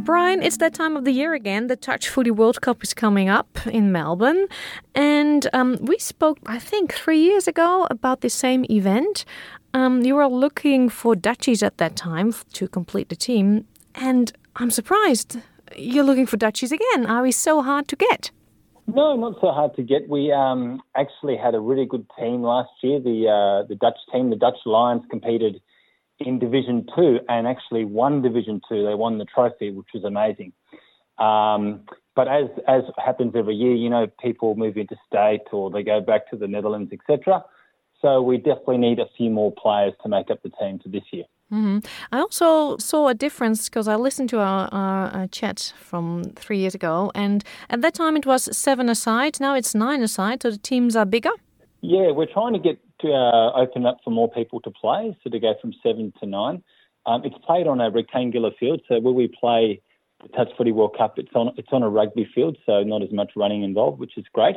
Speaker 1: Brian, it's that time of the year again. The Touch Footy World Cup is coming up in Melbourne. And um, we spoke, I think, three years ago about the same event. Um, you were looking for Dutchies at that time to complete the team. And I'm surprised you're looking for Dutchies again. Are we so hard to get?
Speaker 24: No, not so hard to get. We um, actually had a really good team last year. The uh, the Dutch team, the Dutch Lions, competed in Division Two and actually won Division Two. They won the trophy, which was amazing. Um, but as as happens every year, you know, people move into state or they go back to the Netherlands, etc. So we definitely need a few more players to make up the team for this year.
Speaker 1: Mm-hmm. I also saw a difference because I listened to our, our, our, chat from three years ago, and at that time it was seven aside. Now it's nine aside, so the teams are bigger.
Speaker 24: Yeah, we're trying to get uh, open up for more people to play, so to go from seven to nine. Um, it's played on a rectangular field, so where we play the Touch Footy World Cup, it's on it's on a rugby field, so not as much running involved, which is great.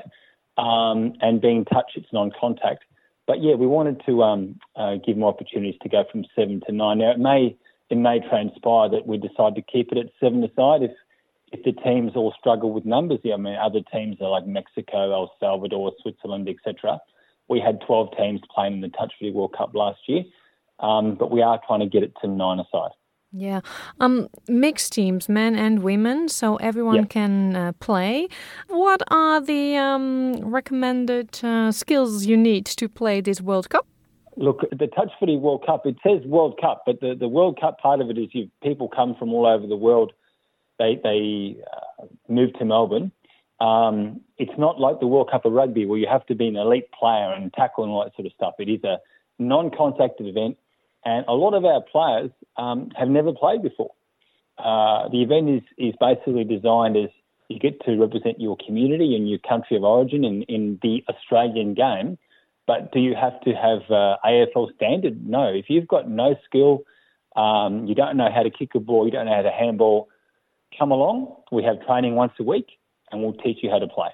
Speaker 24: Um, and being touch, it's non-contact. But yeah, we wanted to um, uh, give more opportunities to go from seven to nine. Now it may it may transpire that we decide to keep it at seven aside if if the teams all struggle with numbers. I mean other teams are like Mexico, El Salvador, Switzerland, etc. We had 12 teams playing in the Touch Footy World Cup last year, um, but we are trying to get it to nine aside.
Speaker 1: Yeah, um, mixed teams, men and women, so everyone
Speaker 24: Yeah.
Speaker 1: can uh, play. What are the um, recommended uh, skills you need to play this World Cup?
Speaker 24: Look, the Touch Footy World Cup, it says World Cup, but the, the World Cup part of it is you people come from all over the world. They, they uh, move to Melbourne. Um, it's not like the World Cup of Rugby where you have to be an elite player and tackle and all that sort of stuff. It is a non contact event. And a lot of our players um, have never played before. Uh, the event is, is basically designed as you get to represent your community and your country of origin in, in the Australian game. But do you have to have uh, AFL standard? No. If you've got no skill, um, you don't know how to kick a ball, you don't know how to handball, come along. We have training once a week and we'll teach you how to play.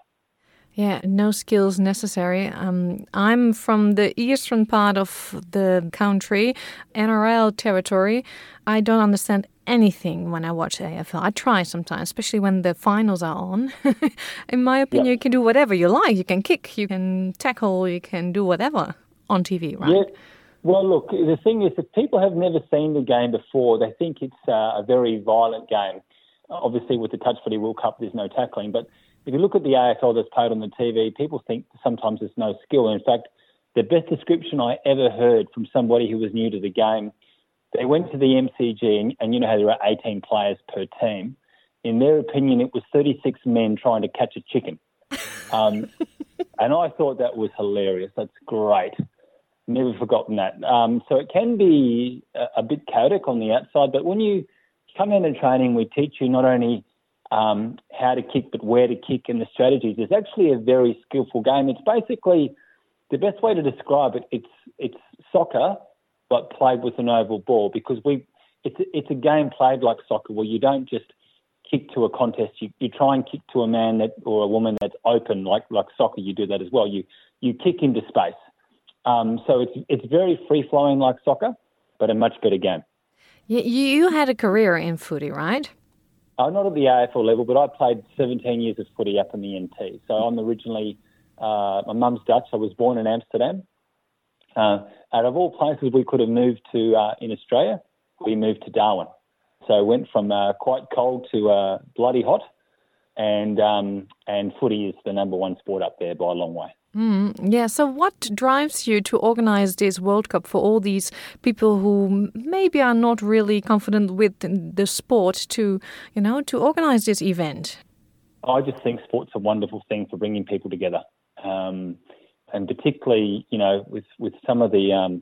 Speaker 1: Yeah, no skills necessary. Um, I'm from the eastern part of the country, NRL territory. I don't understand anything when I watch AFL. I try sometimes, especially when the finals are on. (laughs) In my opinion, you can do whatever you like. You can kick, you can tackle, you can do whatever on TV, right?
Speaker 24: Yeah. Well, look, the thing is that people have never seen the game before. They think it's uh, a very violent game. Obviously, with the Touch Footy World Cup, there's no tackling, but if you look at the AFL that's played on the TV, people think sometimes there's no skill. And In fact, the best description I ever heard from somebody who was new to the game, they went to the MCG, and, and you know how there are 18 players per team. In their opinion, it was 36 men trying to catch a chicken. Um, (laughs) and I thought that was hilarious. That's great. Never forgotten that. Um, so it can be a, a bit chaotic on the outside, but when you come into training, we teach you not only um, how to kick, but where to kick and the strategies. It's actually a very skillful game. It's basically the best way to describe it. It's it's soccer, but played with an oval ball because we it's it's a game played like soccer where you don't just kick to a contest. You, you try and kick to a man that or a woman that's open like like soccer. You do that as well. You you kick into space. Um, so it's it's very free flowing like soccer, but a much better game.
Speaker 1: You, you had a career in footy, right?
Speaker 24: Uh, not at the AFL level, but I played 17 years of footy up in the NT. So I'm originally, uh, my mum's Dutch. I was born in Amsterdam. Uh, out of all places we could have moved to uh, in Australia, we moved to Darwin. So went from uh, quite cold to uh, bloody hot, and um, and footy is the number one sport up there by a long way.
Speaker 1: Mm, yeah. So, what drives you to organize this World Cup for all these people who maybe are not really confident with the sport to, you know, to organize this event?
Speaker 24: I just think sport's a wonderful thing for bringing people together, um, and particularly, you know, with with some of the um,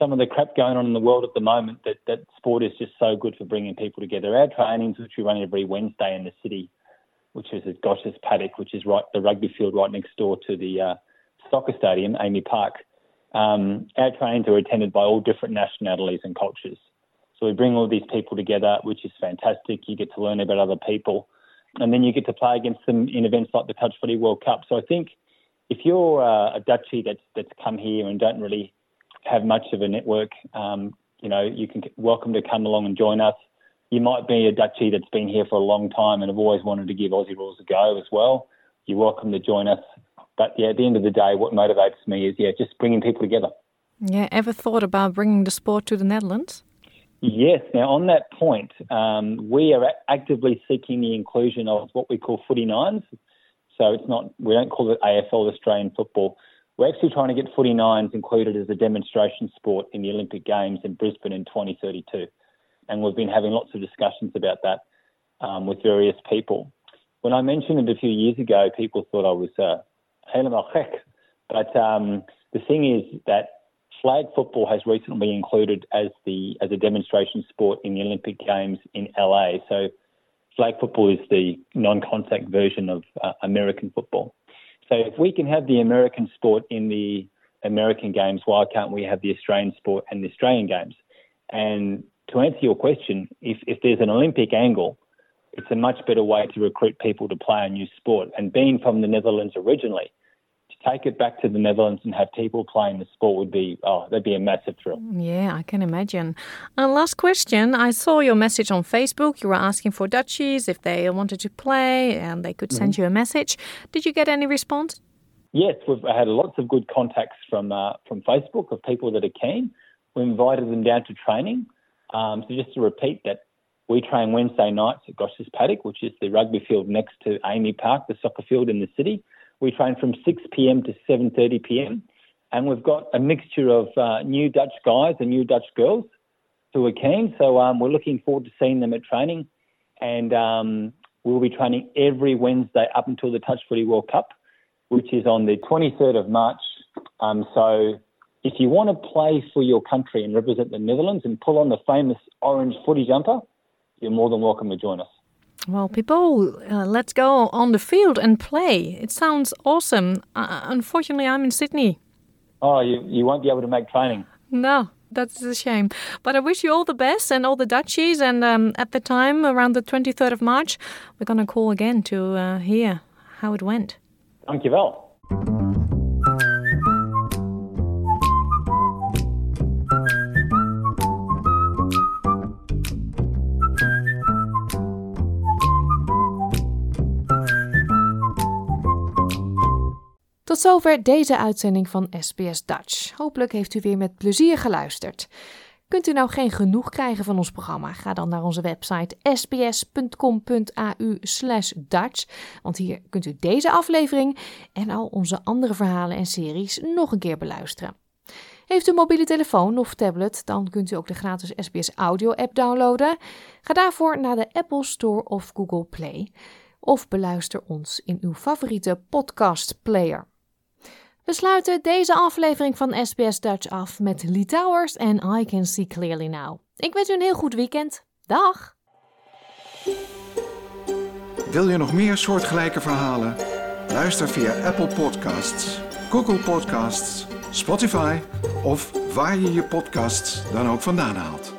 Speaker 24: some of the crap going on in the world at the moment, that that sport is just so good for bringing people together. Our trainings, which we run every Wednesday in the city, which is at Gosh's Paddock, which is right the rugby field right next door to the uh, soccer stadium, Amy Park. Um, our trainings are attended by all different nationalities and cultures. So we bring all these people together, which is fantastic. You get to learn about other people, and then you get to play against them in events like the Touch Footy World Cup. So I think if you're uh, a Dutchie that's that's come here and don't really have much of a network, um, you know, you can welcome to come along and join us you might be a Dutchie that's been here for a long time and have always wanted to give Aussie rules a go as well. You're welcome to join us. But yeah, at the end of the day, what motivates me is yeah, just bringing people together.
Speaker 1: Yeah, ever thought about bringing the sport to the Netherlands?
Speaker 24: Yes. Now, on that point, um, we are actively seeking the inclusion of what we call footy nines. So it's not we don't call it AFL Australian football. We're actually trying to get footy nines included as a demonstration sport in the Olympic Games in Brisbane in 2032 and we've been having lots of discussions about that um, with various people. When I mentioned it a few years ago, people thought I was uh, but um, the thing is that flag football has recently been included as the as a demonstration sport in the Olympic Games in LA. So flag football is the non-contact version of uh, American football. So if we can have the American sport in the American Games, why can't we have the Australian sport and the Australian Games? And to answer your question, if, if there's an Olympic angle, it's a much better way to recruit people to play a new sport. And being from the Netherlands originally, to take it back to the Netherlands and have people playing the sport would be, oh, that'd be a massive thrill.
Speaker 1: Yeah, I can imagine. And last question I saw your message on Facebook. You were asking for Dutchies if they wanted to play and they could send mm-hmm. you a message. Did you get any response?
Speaker 24: Yes, we've had lots of good contacts from uh, from Facebook of people that are keen. We invited them down to training. Um, so just to repeat that, we train Wednesday nights at Gosh's Paddock, which is the rugby field next to Amy Park, the soccer field in the city. We train from 6 p.m. to 7:30 p.m. And we've got a mixture of uh, new Dutch guys and new Dutch girls who are keen. So um, we're looking forward to seeing them at training. And um, we'll be training every Wednesday up until the Touch Footy World Cup, which is on the 23rd of March. Um, so if you want to play for your country and represent the Netherlands and pull on the famous orange footy jumper, you're more than welcome to join us.
Speaker 1: Well, people, uh, let's go on the field and play. It sounds awesome. Uh, unfortunately, I'm in Sydney.
Speaker 24: Oh, you, you won't be able to make training.
Speaker 1: No, that's a shame. But I wish you all the best and all the Dutchies. And um, at the time, around the 23rd of March, we're going to call again to uh, hear how it went.
Speaker 24: Dankjewel.
Speaker 1: Tot zover deze uitzending van SBS Dutch. Hopelijk heeft u weer met plezier geluisterd. Kunt u nou geen genoeg krijgen van ons programma? Ga dan naar onze website sbs.com.au Dutch. Want hier kunt u deze aflevering en al onze andere verhalen en series nog een keer beluisteren. Heeft u een mobiele telefoon of tablet, dan kunt u ook de gratis SBS Audio app downloaden. Ga daarvoor naar de Apple Store of Google Play. Of beluister ons in uw favoriete podcast player. We sluiten deze aflevering van SBS Dutch af met Lee Towers en I Can See Clearly Now. Ik wens u een heel goed weekend. Dag!
Speaker 2: Wil je nog meer soortgelijke verhalen? Luister via Apple Podcasts, Google Podcasts, Spotify of waar je je podcasts dan ook vandaan haalt.